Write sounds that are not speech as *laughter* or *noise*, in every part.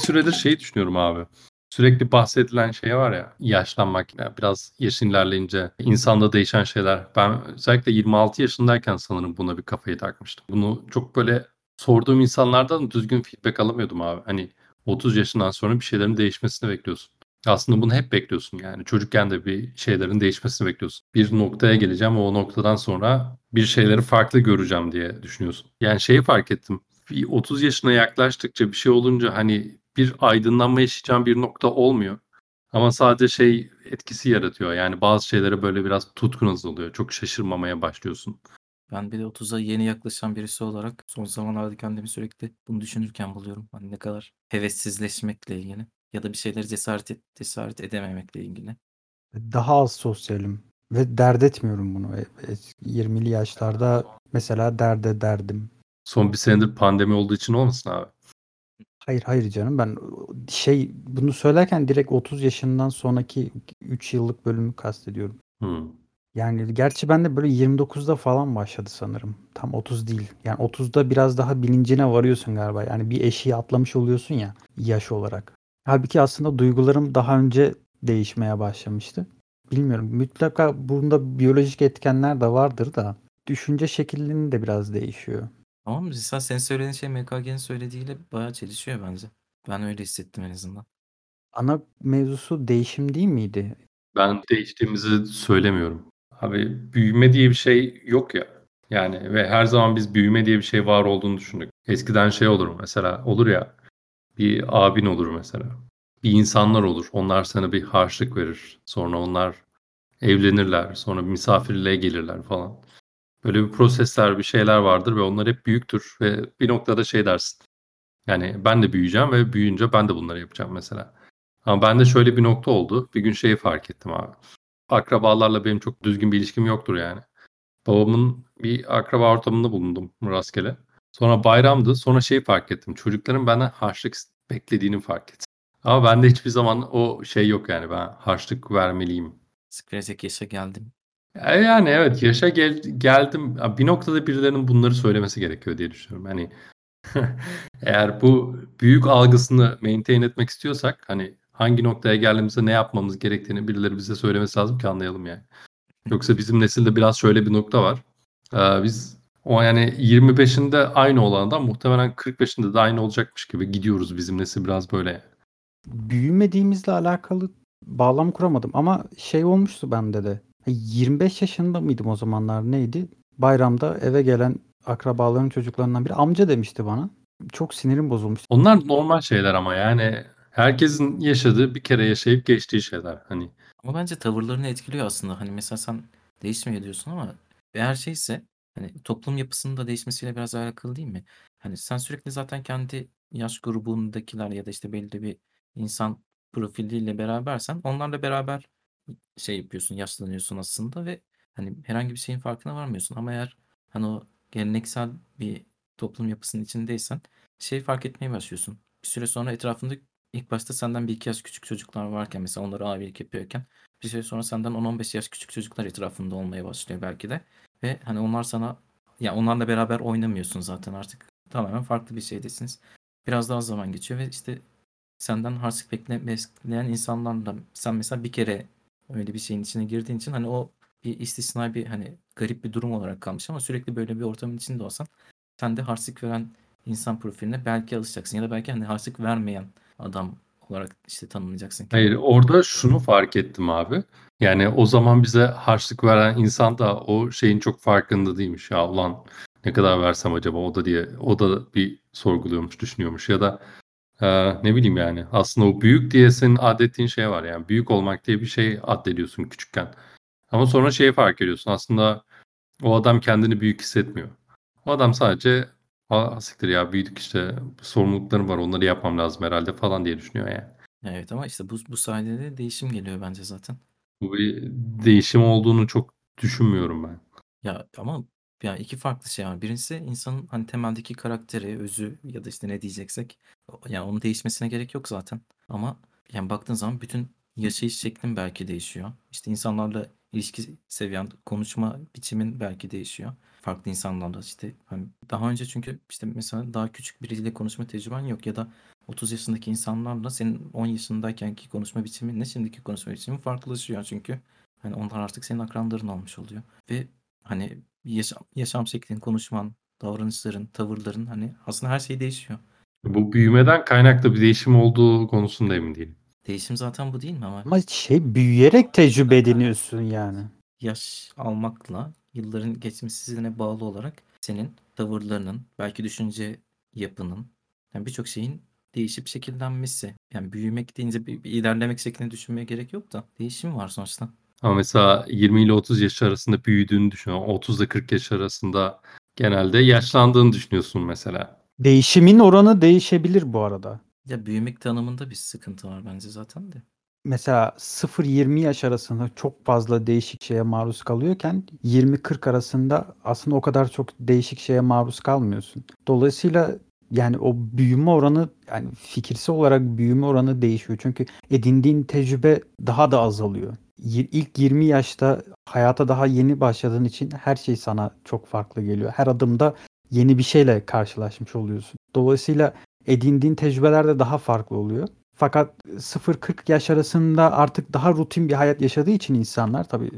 süredir şeyi düşünüyorum abi. Sürekli bahsedilen şey var ya yaşlanmak ya biraz yaşın ilerleyince insanda değişen şeyler. Ben özellikle 26 yaşındayken sanırım buna bir kafayı takmıştım. Bunu çok böyle sorduğum insanlardan düzgün feedback alamıyordum abi. Hani 30 yaşından sonra bir şeylerin değişmesini bekliyorsun. Aslında bunu hep bekliyorsun yani. Çocukken de bir şeylerin değişmesini bekliyorsun. Bir noktaya geleceğim o noktadan sonra bir şeyleri farklı göreceğim diye düşünüyorsun. Yani şeyi fark ettim. Bir 30 yaşına yaklaştıkça bir şey olunca hani bir aydınlanma yaşayacağım bir nokta olmuyor. Ama sadece şey etkisi yaratıyor. Yani bazı şeylere böyle biraz tutkunuz oluyor. Çok şaşırmamaya başlıyorsun. Ben bir de 30'a yeni yaklaşan birisi olarak son zamanlarda kendimi sürekli bunu düşünürken buluyorum. Hani ne kadar hevessizleşmekle ilgili ya da bir şeyleri cesaret et, cesaret edememekle ilgili. Daha az sosyalim ve dert etmiyorum bunu. E, e, 20'li yaşlarda mesela dert ederdim. Son bir senedir pandemi olduğu için olmasın abi? Hayır hayır canım ben şey bunu söylerken direkt 30 yaşından sonraki 3 yıllık bölümü kastediyorum. Hmm. Yani gerçi ben de böyle 29'da falan başladı sanırım. Tam 30 değil. Yani 30'da biraz daha bilincine varıyorsun galiba. Yani bir eşiği atlamış oluyorsun ya yaş olarak. Halbuki aslında duygularım daha önce değişmeye başlamıştı. Bilmiyorum. Mutlaka bunda biyolojik etkenler de vardır da düşünce şeklinin de biraz değişiyor. Ama mesela senin söylediğin şey MKG'nin söylediğiyle bayağı çelişiyor bence. Ben öyle hissettim en azından. Ana mevzusu değişim değil miydi? Ben değiştiğimizi söylemiyorum. Abi büyüme diye bir şey yok ya. Yani ve her zaman biz büyüme diye bir şey var olduğunu düşündük. Eskiden şey olur mesela olur ya bir abin olur mesela. Bir insanlar olur. Onlar sana bir harçlık verir. Sonra onlar evlenirler. Sonra misafirliğe gelirler falan. Böyle bir prosesler, bir şeyler vardır ve onlar hep büyüktür ve bir noktada şey dersin. Yani ben de büyüyeceğim ve büyüyünce ben de bunları yapacağım mesela. Ama bende şöyle bir nokta oldu. Bir gün şeyi fark ettim abi. Akrabalarla benim çok düzgün bir ilişkim yoktur yani. Babamın bir akraba ortamında bulundum rastgele. Sonra bayramdı. Sonra şeyi fark ettim. Çocukların benden harçlık beklediğini fark ettim. Ama bende hiçbir zaman o şey yok yani ben harçlık vermeliyim. Sıkılacak yaşa geldim. Yani evet yaşa gel geldim. Bir noktada birilerinin bunları söylemesi gerekiyor diye düşünüyorum. Hani *laughs* eğer bu büyük algısını maintain etmek istiyorsak hani hangi noktaya geldiğimizde ne yapmamız gerektiğini birileri bize söylemesi lazım ki anlayalım yani. Yoksa bizim nesilde biraz şöyle bir nokta var. Ee, biz o yani 25'inde aynı olan adam muhtemelen 45'inde de aynı olacakmış gibi gidiyoruz bizim nesil biraz böyle. Büyümediğimizle alakalı bağlam kuramadım ama şey olmuştu bende de. 25 yaşında mıydım o zamanlar neydi? Bayramda eve gelen akrabaların çocuklarından biri amca demişti bana. Çok sinirim bozulmuştu. Onlar normal şeyler ama yani herkesin yaşadığı bir kere yaşayıp geçtiği şeyler. Hani Ama bence tavırlarını etkiliyor aslında. Hani mesela sen değişmiyor diyorsun ama eğer şeyse hani toplum yapısının da değişmesiyle biraz alakalı değil mi? Hani sen sürekli zaten kendi yaş grubundakiler ya da işte belli bir insan profiliyle berabersen onlarla beraber şey yapıyorsun, yaşlanıyorsun aslında ve hani herhangi bir şeyin farkına varmıyorsun. Ama eğer hani o geleneksel bir toplum yapısının içindeysen şey fark etmeye başlıyorsun. Bir süre sonra etrafında ilk başta senden bir iki yaş küçük çocuklar varken mesela onları abilik yapıyorken bir süre sonra senden 10-15 yaş küçük çocuklar etrafında olmaya başlıyor belki de. Ve hani onlar sana ya onlarla beraber oynamıyorsun zaten artık. Tamamen farklı bir şeydesiniz. Biraz daha zaman geçiyor ve işte senden harçlık bekle, bekleyen insanlarla sen mesela bir kere öyle bir şeyin içine girdiğin için hani o bir istisnai bir hani garip bir durum olarak kalmış ama sürekli böyle bir ortamın içinde olsan sen de harçlık veren insan profiline belki alışacaksın ya da belki hani harçlık vermeyen adam olarak işte tanımlayacaksın. Hayır orada şunu fark ettim abi. Yani o zaman bize harçlık veren insan da o şeyin çok farkında değilmiş. Ya ulan ne kadar versem acaba o da diye o da bir sorguluyormuş, düşünüyormuş ya da e, ne bileyim yani aslında o büyük diye senin adettiğin şey var yani büyük olmak diye bir şey addediyorsun küçükken. Ama sonra şeyi fark ediyorsun aslında o adam kendini büyük hissetmiyor. O adam sadece "A, siktir ya büyüdük işte sorumluluklarım var onları yapmam lazım herhalde falan diye düşünüyor yani. Evet ama işte bu, bu sayede de değişim geliyor bence zaten. Bu bir değişim olduğunu çok düşünmüyorum ben. Ya ama ya iki farklı şey var. Birincisi insanın hani temeldeki karakteri, özü ya da işte ne diyeceksek yani onun değişmesine gerek yok zaten. Ama yani baktığın zaman bütün yaşayış şeklin belki değişiyor. İşte insanlarla ilişki seviyen, konuşma biçimin belki değişiyor. farklı insanlarla işte hani daha önce çünkü işte mesela daha küçük biriyle konuşma tecrüben yok ya da 30 yaşındaki insanlarla senin 10 yaşındaykenki konuşma biçiminle şimdiki konuşma biçimi farklılaşıyor çünkü hani onlar artık senin akranların olmuş oluyor ve hani yaşam, yaşam şeklin, konuşman, davranışların, tavırların hani aslında her şey değişiyor. Bu büyümeden kaynaklı bir değişim olduğu konusunda emin değilim. Değişim zaten bu değil mi ama Ama şey büyüyerek tecrübe ediniyorsun yani. yaş almakla yılların geçmesine bağlı olarak senin tavırlarının, belki düşünce yapının, yani birçok şeyin değişip şekillenmesi. Yani büyümek deyince bir, bir ilerlemek şeklinde düşünmeye gerek yok da değişim var sonuçta. Ama mesela 20 ile 30 yaş arasında büyüdüğünü düşün. 30 ile 40 yaş arasında genelde yaşlandığını düşünüyorsun mesela. Değişimin oranı değişebilir bu arada. Ya büyümek tanımında bir sıkıntı var bence zaten de. Mesela 0-20 yaş arasında çok fazla değişik şeye maruz kalıyorken 20-40 arasında aslında o kadar çok değişik şeye maruz kalmıyorsun. Dolayısıyla yani o büyüme oranı yani fikirsel olarak büyüme oranı değişiyor. Çünkü edindiğin tecrübe daha da azalıyor. İlk 20 yaşta hayata daha yeni başladığın için her şey sana çok farklı geliyor. Her adımda yeni bir şeyle karşılaşmış oluyorsun. Dolayısıyla edindiğin tecrübeler de daha farklı oluyor. Fakat 0-40 yaş arasında artık daha rutin bir hayat yaşadığı için insanlar tabii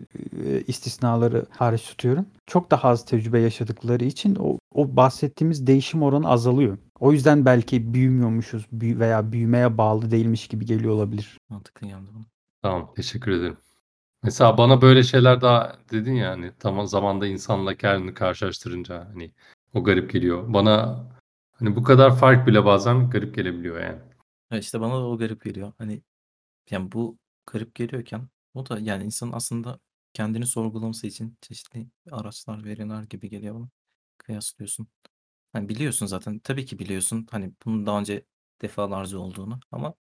e, istisnaları hariç tutuyorum. Çok daha az tecrübe yaşadıkları için o, o bahsettiğimiz değişim oranı azalıyor. O yüzden belki büyümüyormuşuz büyü- veya büyümeye bağlı değilmiş gibi geliyor olabilir. Mantıklı geldi bana. Tamam, teşekkür ederim. Mesela bana böyle şeyler daha dedin ya hani tam zamanda insanla kendini karşılaştırınca hani o garip geliyor. Bana hani bu kadar fark bile bazen garip gelebiliyor yani. Ya işte bana da o garip geliyor. Hani yani bu garip geliyorken o da yani insanın aslında kendini sorgulaması için çeşitli araçlar, veriler gibi geliyor bana. Kıyaslıyorsun. Hani biliyorsun zaten. Tabii ki biliyorsun. Hani bunun daha önce defalarca olduğunu ama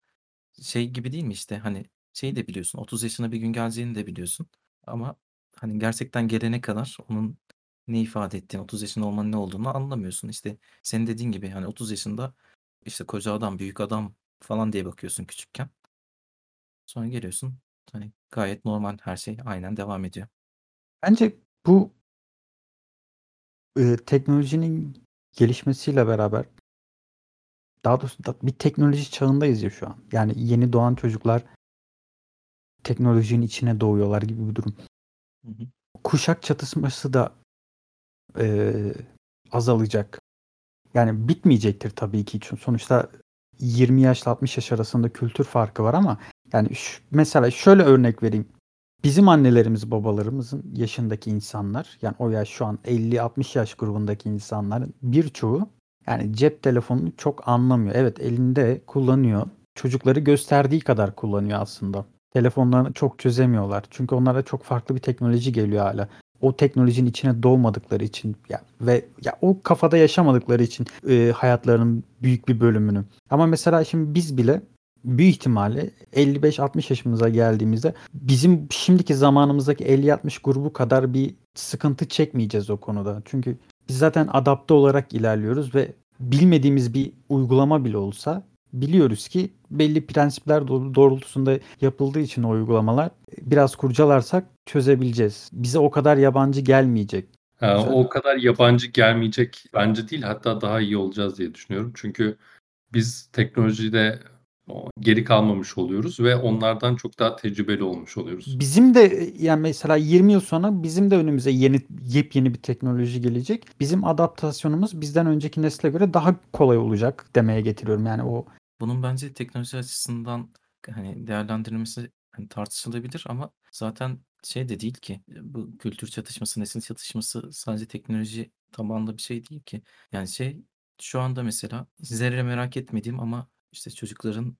şey gibi değil mi işte hani şeyi de biliyorsun. 30 yaşına bir gün geleceğini de biliyorsun. Ama hani gerçekten gelene kadar onun ne ifade ettiğini, 30 yaşında olmanın ne olduğunu anlamıyorsun. İşte senin dediğin gibi hani 30 yaşında işte koca adam, büyük adam falan diye bakıyorsun küçükken. Sonra geliyorsun. Hani gayet normal her şey aynen devam ediyor. Bence bu e, teknolojinin gelişmesiyle beraber daha doğrusu da- bir teknoloji çağındayız ya şu an. Yani yeni doğan çocuklar teknolojinin içine doğuyorlar gibi bir durum. Hı hı. Kuşak çatışması da e, azalacak. Yani bitmeyecektir tabii ki. Çünkü sonuçta 20 yaşla 60 yaş arasında kültür farkı var ama yani şu- mesela şöyle örnek vereyim. Bizim annelerimiz, babalarımızın yaşındaki insanlar, yani o yaş şu an 50-60 yaş grubundaki insanların birçoğu yani cep telefonunu çok anlamıyor. Evet elinde kullanıyor. Çocukları gösterdiği kadar kullanıyor aslında. Telefonlarını çok çözemiyorlar. Çünkü onlara çok farklı bir teknoloji geliyor hala. O teknolojinin içine doğmadıkları için ya ve ya o kafada yaşamadıkları için e, hayatlarının büyük bir bölümünü. Ama mesela şimdi biz bile büyük ihtimalle 55-60 yaşımıza geldiğimizde bizim şimdiki zamanımızdaki 50-60 grubu kadar bir sıkıntı çekmeyeceğiz o konuda. Çünkü biz zaten adapte olarak ilerliyoruz ve bilmediğimiz bir uygulama bile olsa biliyoruz ki belli prensipler doğru- doğrultusunda yapıldığı için o uygulamalar biraz kurcalarsak çözebileceğiz. Bize o kadar yabancı gelmeyecek. Ha, o kadar yabancı gelmeyecek bence değil hatta daha iyi olacağız diye düşünüyorum. Çünkü biz teknolojide geri kalmamış oluyoruz ve onlardan çok daha tecrübeli olmuş oluyoruz. Bizim de yani mesela 20 yıl sonra bizim de önümüze yeni yepyeni bir teknoloji gelecek. Bizim adaptasyonumuz bizden önceki nesle göre daha kolay olacak demeye getiriyorum. Yani o Bunun bence teknoloji açısından hani değerlendirilmesi hani tartışılabilir ama zaten şey de değil ki bu kültür çatışması, nesil çatışması sadece teknoloji tabanlı bir şey değil ki. Yani şey şu anda mesela zerre merak etmediğim ama işte çocukların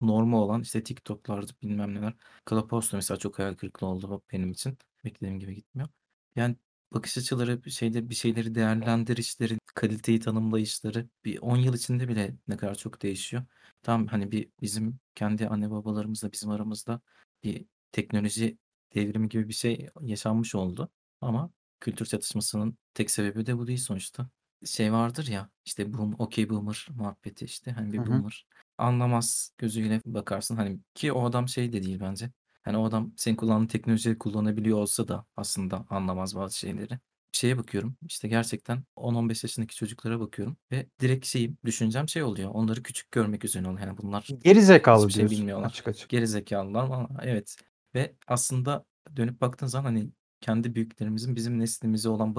normu olan işte TikTok'larda bilmem neler. Clubhouse'da mesela çok hayal kırıklığı oldu benim için. Beklediğim gibi gitmiyor. Yani bakış açıları, bir şeyde bir şeyleri değerlendirişleri, kaliteyi tanımlayışları bir 10 yıl içinde bile ne kadar çok değişiyor. Tam hani bir bizim kendi anne babalarımızla bizim aramızda bir teknoloji devrimi gibi bir şey yaşanmış oldu. Ama kültür çatışmasının tek sebebi de bu değil sonuçta. Şey vardır ya işte boom, okey boomer muhabbeti işte hani bir Hı hı. boomer anlamaz gözüyle bakarsın hani ki o adam şey de değil bence. Hani o adam senin kullandığın teknolojiyi kullanabiliyor olsa da aslında anlamaz bazı şeyleri. şeye bakıyorum. İşte gerçekten 10-15 yaşındaki çocuklara bakıyorum ve direkt şeyim, düşüncem şey oluyor. Onları küçük görmek üzerine oluyor. Yani bunlar Geri zekalı hiçbir şey diyorsun bilmiyorlar. açık açık. Geri zekalılar ama evet. Ve aslında dönüp baktığın zaman hani kendi büyüklerimizin bizim neslimize olan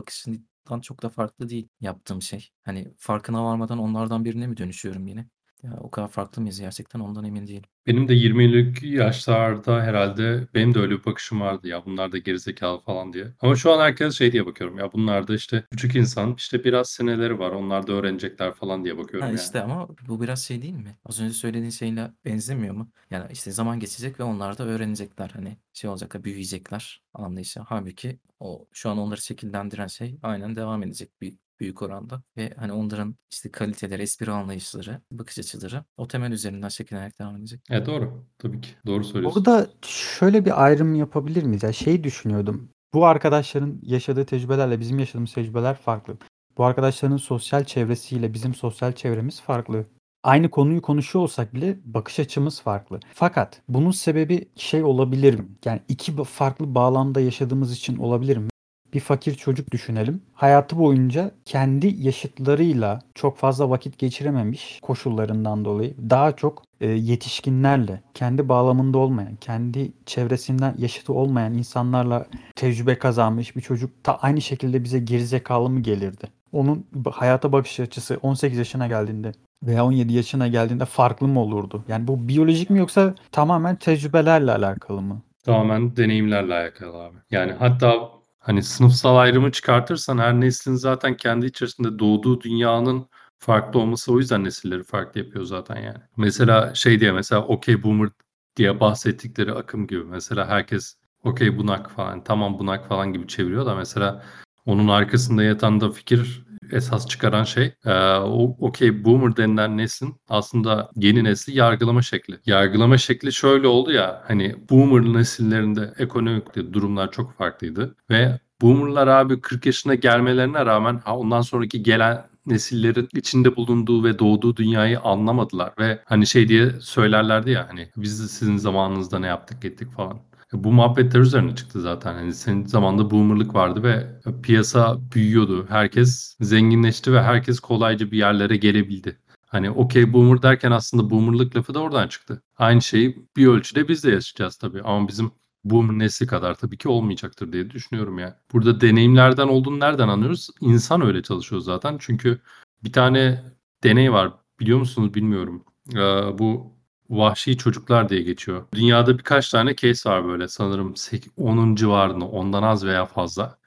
bakışından çok da farklı değil yaptığım şey. Hani farkına varmadan onlardan birine mi dönüşüyorum yine? Ya o kadar farklı mıyız gerçekten ondan emin değilim. Benim de 20'lik yaşlarda herhalde benim de öyle bir bakışım vardı ya bunlar da gerizekalı falan diye. Ama şu an herkes şey diye bakıyorum ya bunlar da işte küçük insan işte biraz seneleri var onlar da öğrenecekler falan diye bakıyorum Ha yani. işte ama bu biraz şey değil mi? Az önce söylediğin şeyle benzemiyor mu? Yani işte zaman geçecek ve onlar da öğrenecekler. Hani şey olacaklar, büyüyecekler anlayışı. Halbuki o şu an onları şekillendiren şey aynen devam edecek büyük, büyük oranda. Ve hani onların işte kaliteleri, espri anlayışları, bakış açıları o temel üzerinden şekillenerek devam edecek. E doğru tabii ki doğru söylüyorsun. Burada şöyle bir ayrım yapabilir miyiz? Ya şey düşünüyordum. Bu arkadaşların yaşadığı tecrübelerle bizim yaşadığımız tecrübeler farklı. Bu arkadaşların sosyal çevresiyle bizim sosyal çevremiz farklı. Aynı konuyu konuşuyor olsak bile bakış açımız farklı. Fakat bunun sebebi şey olabilir mi? Yani iki farklı bağlamda yaşadığımız için olabilir mi? Bir fakir çocuk düşünelim. Hayatı boyunca kendi yaşıtlarıyla çok fazla vakit geçirememiş koşullarından dolayı daha çok e, yetişkinlerle, kendi bağlamında olmayan, kendi çevresinden yaşıtı olmayan insanlarla tecrübe kazanmış bir çocuk da aynı şekilde bize gerizekalı mı gelirdi? Onun hayata bakış açısı 18 yaşına geldiğinde veya 17 yaşına geldiğinde farklı mı olurdu? Yani bu biyolojik mi yoksa tamamen tecrübelerle alakalı mı? Tamamen deneyimlerle alakalı abi. Yani hatta hani sınıfsal ayrımı çıkartırsan her neslin zaten kendi içerisinde doğduğu dünyanın farklı olması o yüzden nesilleri farklı yapıyor zaten yani. Mesela şey diye mesela okey boomer diye bahsettikleri akım gibi mesela herkes okey bunak falan tamam bunak falan gibi çeviriyor da mesela onun arkasında yatan da fikir esas çıkaran şey e, okey boomer denilen neslin aslında yeni nesli yargılama şekli. Yargılama şekli şöyle oldu ya hani boomer nesillerinde ekonomik durumlar çok farklıydı ve boomerlar abi 40 yaşına gelmelerine rağmen ha, ondan sonraki gelen nesillerin içinde bulunduğu ve doğduğu dünyayı anlamadılar ve hani şey diye söylerlerdi ya hani biz de sizin zamanınızda ne yaptık ettik falan. Bu muhabbetler üzerine çıktı zaten. Hani senin zamanda boomerlık vardı ve piyasa büyüyordu. Herkes zenginleşti ve herkes kolayca bir yerlere gelebildi. Hani okey boomer derken aslında boomerlık lafı da oradan çıktı. Aynı şeyi bir ölçüde biz de yaşayacağız tabii. Ama bizim boomer nesli kadar tabii ki olmayacaktır diye düşünüyorum yani. Burada deneyimlerden olduğunu nereden anlıyoruz? İnsan öyle çalışıyor zaten. Çünkü bir tane deney var. Biliyor musunuz bilmiyorum. Ee, bu Vahşi Çocuklar diye geçiyor. Dünyada birkaç tane case var böyle sanırım 10'un civarında ondan az veya fazla.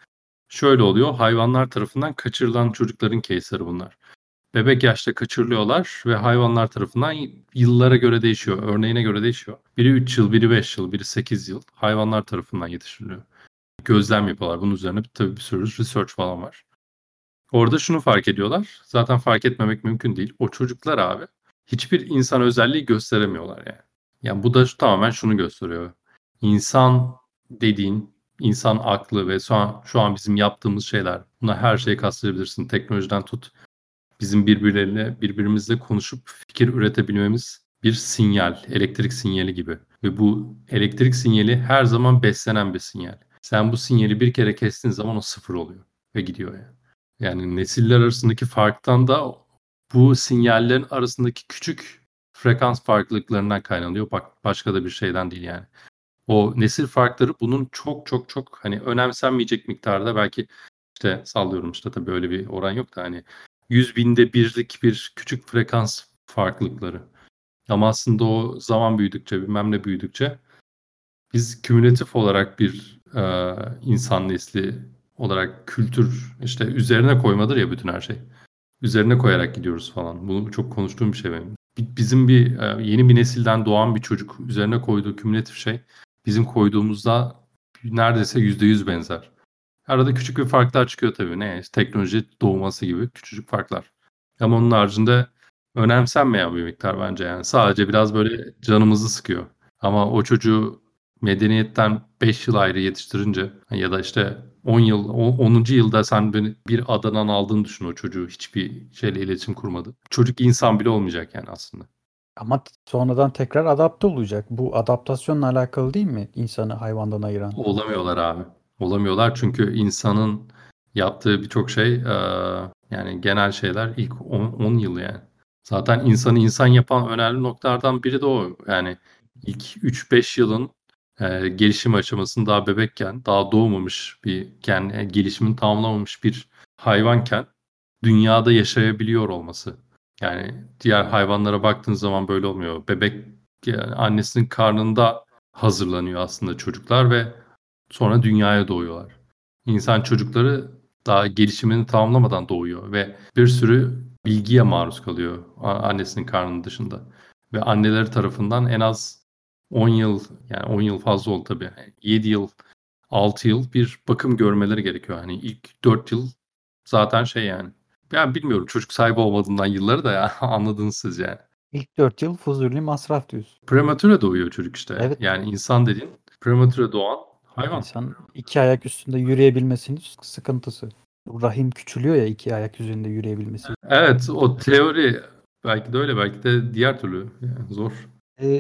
Şöyle oluyor hayvanlar tarafından kaçırılan çocukların case'leri bunlar. Bebek yaşta kaçırılıyorlar ve hayvanlar tarafından yıllara göre değişiyor. Örneğine göre değişiyor. Biri 3 yıl, biri 5 yıl, biri 8 yıl hayvanlar tarafından yetiştiriliyor. Gözlem yapıyorlar. Bunun üzerine tabii bir sürü research falan var. Orada şunu fark ediyorlar. Zaten fark etmemek mümkün değil. O çocuklar abi hiçbir insan özelliği gösteremiyorlar yani. Yani bu da şu, tamamen şunu gösteriyor. İnsan dediğin, insan aklı ve şu an, şu an bizim yaptığımız şeyler. Buna her şeyi kastırabilirsin. Teknolojiden tut. Bizim birbirleriyle, birbirimizle konuşup fikir üretebilmemiz bir sinyal, elektrik sinyali gibi. Ve bu elektrik sinyali her zaman beslenen bir sinyal. Sen bu sinyali bir kere kestiğin zaman o sıfır oluyor ve gidiyor yani. Yani nesiller arasındaki farktan da bu sinyallerin arasındaki küçük frekans farklılıklarından kaynaklanıyor. Bak başka da bir şeyden değil yani. O nesil farkları bunun çok çok çok hani önemsenmeyecek miktarda belki işte sallıyorum işte tabii öyle bir oran yok da hani 100 binde birlik bir küçük frekans farklılıkları. Ama aslında o zaman büyüdükçe bilmem ne büyüdükçe biz kümülatif olarak bir e, insan nesli olarak kültür işte üzerine koymadır ya bütün her şey üzerine koyarak gidiyoruz falan. Bunu çok konuştuğum bir şey benim. Bizim bir e, yeni bir nesilden doğan bir çocuk üzerine koyduğu kümülatif şey bizim koyduğumuzda neredeyse yüzde yüz benzer. Arada küçük bir farklar çıkıyor tabii. Ne? Teknoloji doğması gibi küçücük farklar. Ama onun haricinde önemsenmeyen bir miktar bence yani. Sadece biraz böyle canımızı sıkıyor. Ama o çocuğu medeniyetten 5 yıl ayrı yetiştirince ya da işte 10 yıl 10. yılda sen beni bir adadan aldığını düşün o çocuğu hiçbir şeyle iletişim kurmadı. Çocuk insan bile olmayacak yani aslında. Ama sonradan tekrar adapte olacak. Bu adaptasyonla alakalı değil mi insanı hayvandan ayıran? Olamıyorlar abi. Olamıyorlar çünkü insanın yaptığı birçok şey e, yani genel şeyler ilk 10 yıl yani. Zaten insanı insan yapan önemli noktalardan biri de o. Yani ilk 3-5 yılın e, gelişim aşamasını daha bebekken, daha doğmamış bir yani gelişimini tamamlamamış bir hayvanken dünyada yaşayabiliyor olması. Yani diğer hayvanlara baktığın zaman böyle olmuyor. Bebek yani annesinin karnında hazırlanıyor aslında çocuklar ve sonra dünyaya doğuyorlar. İnsan çocukları daha gelişimini tamamlamadan doğuyor ve bir sürü bilgiye maruz kalıyor annesinin karnının dışında. Ve anneleri tarafından en az 10 yıl yani 10 yıl fazla oldu tabii. 7 yıl 6 yıl bir bakım görmeleri gerekiyor. Hani ilk 4 yıl zaten şey yani. Ben bilmiyorum çocuk sahibi olmadığından yılları da ya *laughs* anladınız siz yani. İlk 4 yıl fuzuli masraf diyorsun. Prematüre doğuyor çocuk işte. Evet. Yani insan dediğin prematüre doğan hayvan. İnsan iki ayak üstünde yürüyebilmesinin sıkıntısı. Rahim küçülüyor ya iki ayak üzerinde yürüyebilmesi. Evet o teori belki de öyle belki de diğer türlü yani zor.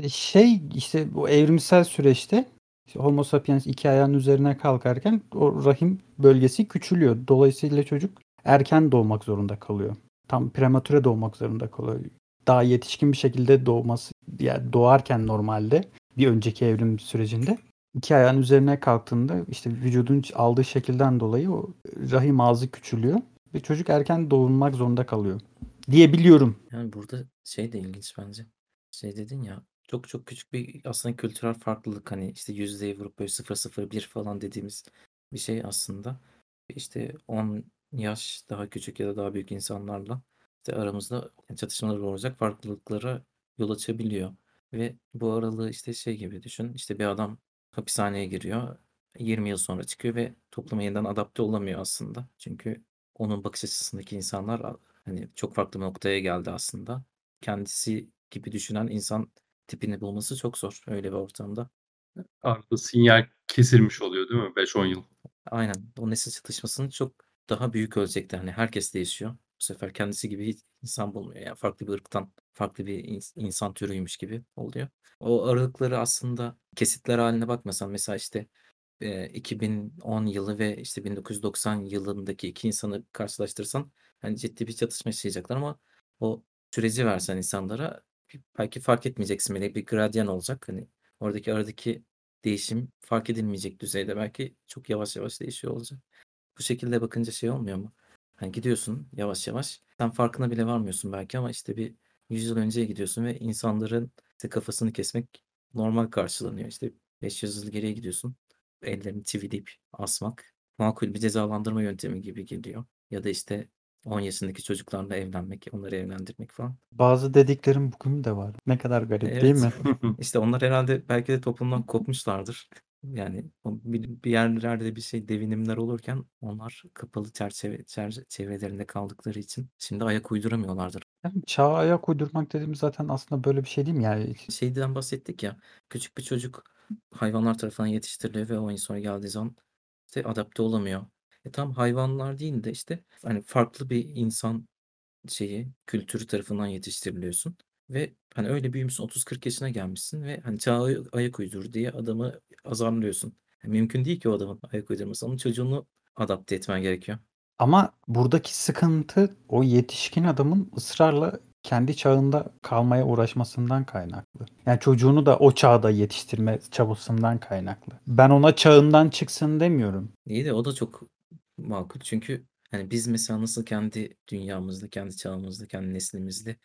Şey işte bu evrimsel süreçte işte Homo sapiens iki ayağın üzerine kalkarken o rahim bölgesi küçülüyor. Dolayısıyla çocuk erken doğmak zorunda kalıyor. Tam prematüre doğmak zorunda kalıyor. Daha yetişkin bir şekilde doğması yani doğarken normalde bir önceki evrim sürecinde iki ayağın üzerine kalktığında işte vücudun aldığı şekilden dolayı o rahim ağzı küçülüyor ve çocuk erken doğurmak zorunda kalıyor diyebiliyorum. Yani burada şey de ilginç bence. Şey dedin ya çok çok küçük bir aslında kültürel farklılık hani işte yüzdeyi vurup böyle 001 falan dediğimiz bir şey aslında. İşte 10 yaş daha küçük ya da daha büyük insanlarla işte aramızda çatışmalar olacak farklılıklara yol açabiliyor. Ve bu aralığı işte şey gibi düşün. İşte bir adam hapishaneye giriyor. 20 yıl sonra çıkıyor ve topluma yeniden adapte olamıyor aslında. Çünkü onun bakış açısındaki insanlar hani çok farklı bir noktaya geldi aslında. Kendisi gibi düşünen insan tipini bulması çok zor öyle bir ortamda. Arada sinyal kesilmiş oluyor değil mi? 5-10 yıl. Aynen. O nesil çatışmasının çok daha büyük ölçekte hani herkes değişiyor. Bu sefer kendisi gibi hiç insan bulmuyor. Yani farklı bir ırktan, farklı bir ins- insan türüymüş gibi oluyor. O aralıkları aslında kesitler haline bakmasan mesela işte e, 2010 yılı ve işte 1990 yılındaki iki insanı karşılaştırsan hani ciddi bir çatışma yaşayacaklar ama o süreci versen insanlara belki fark etmeyeceksin bile bir gradyan olacak. Hani oradaki aradaki değişim fark edilmeyecek düzeyde belki çok yavaş yavaş değişiyor olacak. Bu şekilde bakınca şey olmuyor mu? Hani gidiyorsun yavaş yavaş. Sen farkına bile varmıyorsun belki ama işte bir 100 yıl önceye gidiyorsun ve insanların işte kafasını kesmek normal karşılanıyor. İşte 500 yıl geriye gidiyorsun. Ellerini çivileyip asmak makul bir cezalandırma yöntemi gibi geliyor. Ya da işte 10 yaşındaki çocuklarla evlenmek, onları evlendirmek falan. Bazı dediklerim bugün de var. Ne kadar garip değil mi? *laughs* İşte onlar herhalde belki de toplumdan *laughs* kopmuşlardır. Yani bir, yerlerde bir şey devinimler olurken onlar kapalı çerçeve çerçevelerinde kaldıkları için şimdi ayak uyduramıyorlardır. Yani çağa ayak uydurmak dediğimiz zaten aslında böyle bir şey değil mi? Yani Şeyden bahsettik ya. Küçük bir çocuk hayvanlar tarafından yetiştiriliyor ve o sonra geldiği zaman işte adapte olamıyor. E tam hayvanlar değil de işte hani farklı bir insan şeyi kültürü tarafından yetiştiriliyorsun ve hani öyle büyümüşsün 30-40 yaşına gelmişsin ve hani çağa ayak uydur diye adamı azarlıyorsun. Yani mümkün değil ki o adamın ayak uydurması. Onun çocuğunu adapte etmen gerekiyor. Ama buradaki sıkıntı o yetişkin adamın ısrarla kendi çağında kalmaya uğraşmasından kaynaklı. Yani çocuğunu da o çağda yetiştirme çabasından kaynaklı. Ben ona çağından çıksın demiyorum. İyi de o da çok makul. Çünkü hani biz mesela nasıl kendi dünyamızda, kendi çağımızda, kendi neslimizde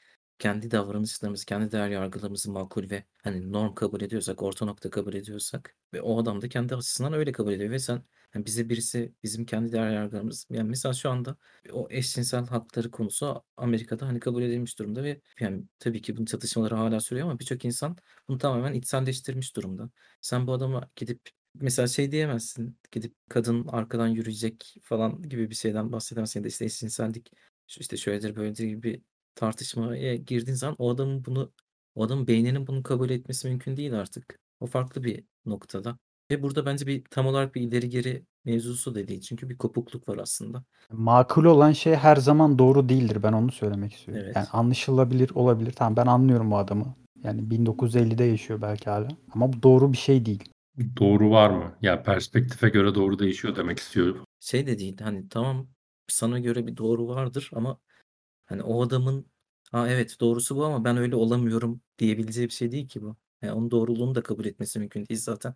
kendi davranışlarımızı, kendi değer yargılarımızı makul ve hani norm kabul ediyorsak, orta nokta kabul ediyorsak ve o adam da kendi açısından öyle kabul ediyor ve sen yani bize birisi bizim kendi değer yargılarımız yani mesela şu anda o eşcinsel hakları konusu Amerika'da hani kabul edilmiş durumda ve yani tabii ki bunun çatışmaları hala sürüyor ama birçok insan bunu tamamen içselleştirmiş durumda. Sen bu adama gidip mesela şey diyemezsin gidip kadın arkadan yürüyecek falan gibi bir şeyden bahsedemezsin ya da işte eşcinsellik işte şöyledir böyledir gibi tartışmaya girdiğin zaman o adamın bunu o adamın beyninin bunu kabul etmesi mümkün değil artık. O farklı bir noktada. Ve burada bence bir tam olarak bir ileri geri mevzusu da değil. Çünkü bir kopukluk var aslında. Makul olan şey her zaman doğru değildir. Ben onu söylemek istiyorum. Evet. Yani anlaşılabilir olabilir. Tamam ben anlıyorum bu adamı. Yani 1950'de yaşıyor belki hala. Ama bu doğru bir şey değil. Doğru var mı? Ya perspektife göre doğru değişiyor demek istiyorum. Şey de değil hani tamam sana göre bir doğru vardır ama hani o adamın ha evet doğrusu bu ama ben öyle olamıyorum diyebileceği bir şey değil ki bu. Yani onun doğruluğunu da kabul etmesi mümkün değil zaten.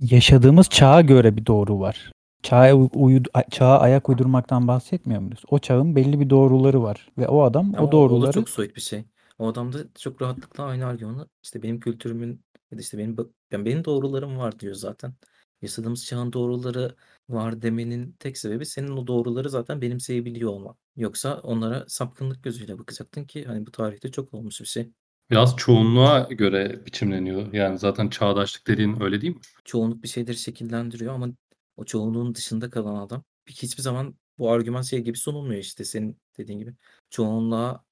Yaşadığımız çağa göre bir doğru var. Çağa, uyu, çağa ayak uydurmaktan bahsetmiyor muyuz? O çağın belli bir doğruları var ve o adam Ama o doğruları o da çok soyut bir şey. O adam da çok rahatlıkla aynı argümanı işte benim kültürümün ya da işte benim yani benim doğrularım var diyor zaten. Yaşadığımız çağın doğruları var demenin tek sebebi senin o doğruları zaten benimseyebiliyor olman. Yoksa onlara sapkınlık gözüyle bakacaktın ki hani bu tarihte çok olmuş bir şey. Biraz çoğunluğa göre biçimleniyor. Yani zaten çağdaşlık dediğin öyle değil mi? Çoğunluk bir şeyleri şekillendiriyor ama o çoğunluğun dışında kalan adam hiçbir zaman bu argüman şey gibi sunulmuyor işte senin dediğin gibi. Çoğunluğa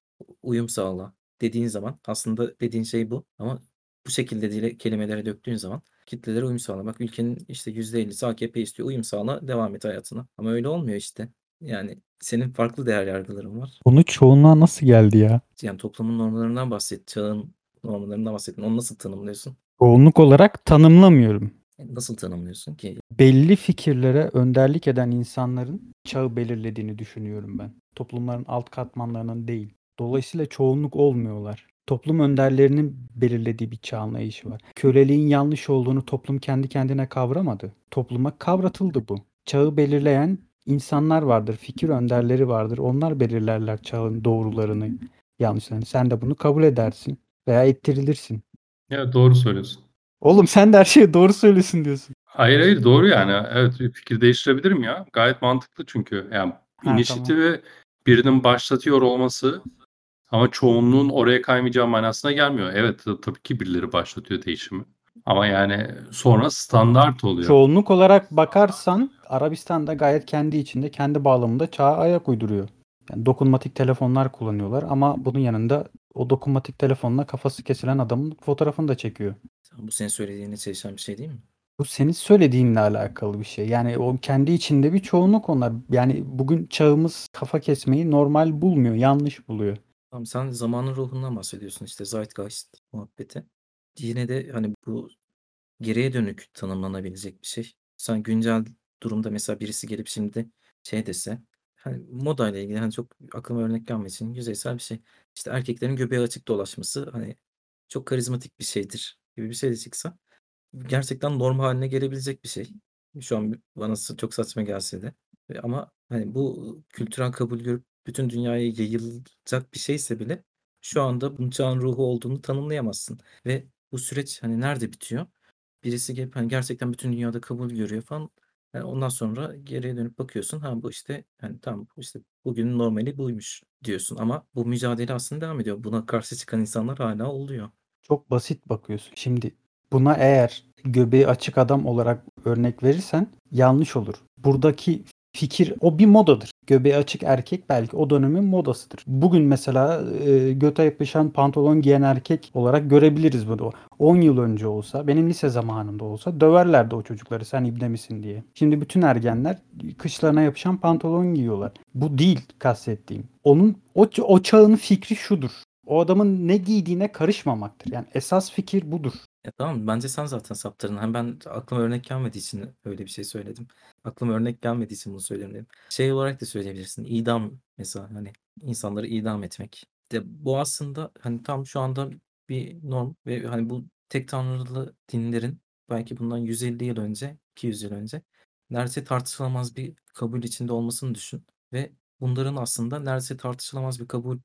uyum sağla dediğin zaman aslında dediğin şey bu ama bu şekilde dile kelimelere döktüğün zaman kitlelere uyum sağla. Bak ülkenin işte %50'si AKP istiyor. Uyum sağla, devam et hayatına. Ama öyle olmuyor işte. Yani senin farklı değer yargıların var. Bunu çoğunluğa nasıl geldi ya? Yani toplumun normlarından bahset, çağın normlarından bahsettin. Onu nasıl tanımlıyorsun? Çoğunluk olarak tanımlamıyorum. Yani Nasıl tanımlıyorsun ki? Belli fikirlere önderlik eden insanların çağı belirlediğini düşünüyorum ben. Toplumların alt katmanlarının değil. Dolayısıyla çoğunluk olmuyorlar. Toplum önderlerinin belirlediği bir çağ anlayışı var. Köleliğin yanlış olduğunu toplum kendi kendine kavramadı. Topluma kavratıldı bu. Çağı belirleyen insanlar vardır, fikir önderleri vardır. Onlar belirlerler çağın doğrularını, yanlışlarını. Sen de bunu kabul edersin veya ettirilirsin. Ya doğru söylüyorsun. Oğlum sen de her şeye doğru söylüyorsun diyorsun. Hayır hayır doğru yani. Evet fikir değiştirebilirim ya. Gayet mantıklı çünkü. Yani Ha, inisiyatifi birinin başlatıyor olması ama çoğunluğun oraya kaymayacağı manasına gelmiyor. Evet tabii ki birileri başlatıyor değişimi. Ama yani sonra standart oluyor. Çoğunluk olarak bakarsan Arabistan da gayet kendi içinde, kendi bağlamında çağa ayak uyduruyor. Yani dokunmatik telefonlar kullanıyorlar ama bunun yanında o dokunmatik telefonla kafası kesilen adamın fotoğrafını da çekiyor. Bu senin söylediğine çelişen bir şey değil mi? Bu senin söylediğinle alakalı bir şey. Yani o kendi içinde bir çoğunluk onlar. Yani bugün çağımız kafa kesmeyi normal bulmuyor, yanlış buluyor. Tamam sen zamanın ruhundan bahsediyorsun işte Zeitgeist muhabbeti. Yine de hani bu geriye dönük tanımlanabilecek bir şey. Sen güncel durumda mesela birisi gelip şimdi şey dese hani moda ile ilgili hani çok aklıma örnek gelmediği için yüzeysel bir şey. İşte erkeklerin göbeği açık dolaşması hani çok karizmatik bir şeydir gibi bir şey de çıksa gerçekten norm haline gelebilecek bir şey. Şu an bana çok saçma gelse de. Ama hani bu kültürel kabul görüp bütün dünyaya yayılacak bir şeyse bile şu anda bunun çağın ruhu olduğunu tanımlayamazsın. Ve bu süreç hani nerede bitiyor? Birisi gelip hani gerçekten bütün dünyada kabul görüyor falan. Yani ondan sonra geriye dönüp bakıyorsun. Ha bu işte tamam bu işte bugünün normali buymuş diyorsun. Ama bu mücadele aslında devam ediyor. Buna karşı çıkan insanlar hala oluyor. Çok basit bakıyorsun. Şimdi buna eğer göbeği açık adam olarak örnek verirsen yanlış olur. Buradaki fikir o bir modadır. Göbeği açık erkek belki o dönemin modasıdır. Bugün mesela e, göte yapışan pantolon giyen erkek olarak görebiliriz bunu. 10 yıl önce olsa, benim lise zamanımda olsa döverlerdi o çocukları sen ibne misin diye. Şimdi bütün ergenler kışlarına yapışan pantolon giyiyorlar. Bu değil kastettiğim. Onun o, o çağın fikri şudur. O adamın ne giydiğine karışmamaktır. Yani esas fikir budur. Ya tamam bence sen zaten saptırdın. Hem ben aklıma örnek gelmediği için öyle bir şey söyledim. Aklıma örnek gelmediği için bunu söylüyorum dedim. Şey olarak da söyleyebilirsin. İdam mesela hani insanları idam etmek. De bu aslında hani tam şu anda bir norm ve hani bu tek tanrılı dinlerin belki bundan 150 yıl önce, 200 yıl önce neredeyse tartışılamaz bir kabul içinde olmasını düşün ve bunların aslında neredeyse tartışılamaz bir kabul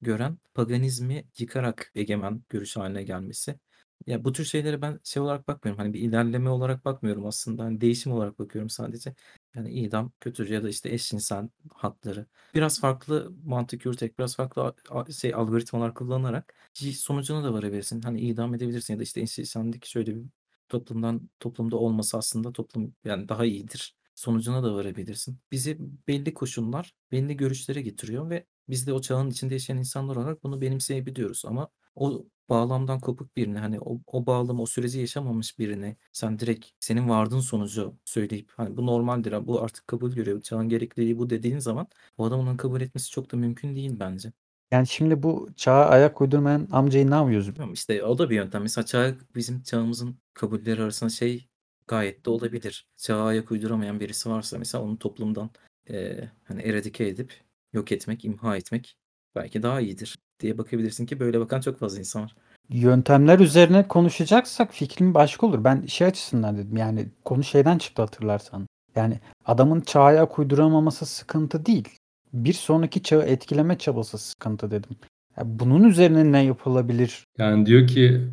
gören paganizmi yıkarak egemen görüş haline gelmesi. Ya bu tür şeylere ben şey olarak bakmıyorum. Hani bir ilerleme olarak bakmıyorum aslında. Hani değişim olarak bakıyorum sadece. Yani idam kötüdür ya da işte eşcinsel hakları. Biraz farklı mantık yürüterek, biraz farklı şey algoritmalar kullanarak sonucuna da varabilirsin. Hani idam edebilirsin ya da işte eşcinsellik şöyle bir toplumdan toplumda olması aslında toplum yani daha iyidir. Sonucuna da varabilirsin. Bizi belli koşullar, belli görüşlere getiriyor ve biz de o çağın içinde yaşayan insanlar olarak bunu benimseyebiliyoruz ama o bağlamdan kopuk birini hani o, o bağlamı o süreci yaşamamış birini sen direkt senin vardığın sonucu söyleyip hani bu normaldir bu artık kabul görüyor çağın gerekliliği bu dediğin zaman o adam onu kabul etmesi çok da mümkün değil bence. Yani şimdi bu çağa ayak uydurmayan amcayı ne yapıyoruz? Bilmiyorum işte o da bir yöntem. Mesela çağ bizim çağımızın kabulleri arasında şey gayet de olabilir. Çağa ayak uyduramayan birisi varsa mesela onu toplumdan eee, hani eradike edip yok etmek, imha etmek belki daha iyidir diye bakabilirsin ki böyle bakan çok fazla insan var. Yöntemler üzerine konuşacaksak fikrim başka olur. Ben şey açısından dedim yani konu şeyden çıktı hatırlarsan. Yani adamın çağa uyduramaması sıkıntı değil. Bir sonraki çağı etkileme çabası sıkıntı dedim. Ya bunun üzerine ne yapılabilir? Yani diyor ki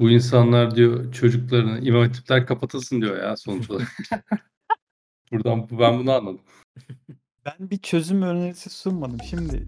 bu insanlar diyor çocuklarını imam hatipler kapatılsın diyor ya sonuç olarak. *laughs* Buradan ben bunu anladım. Ben bir çözüm önerisi sunmadım. Şimdi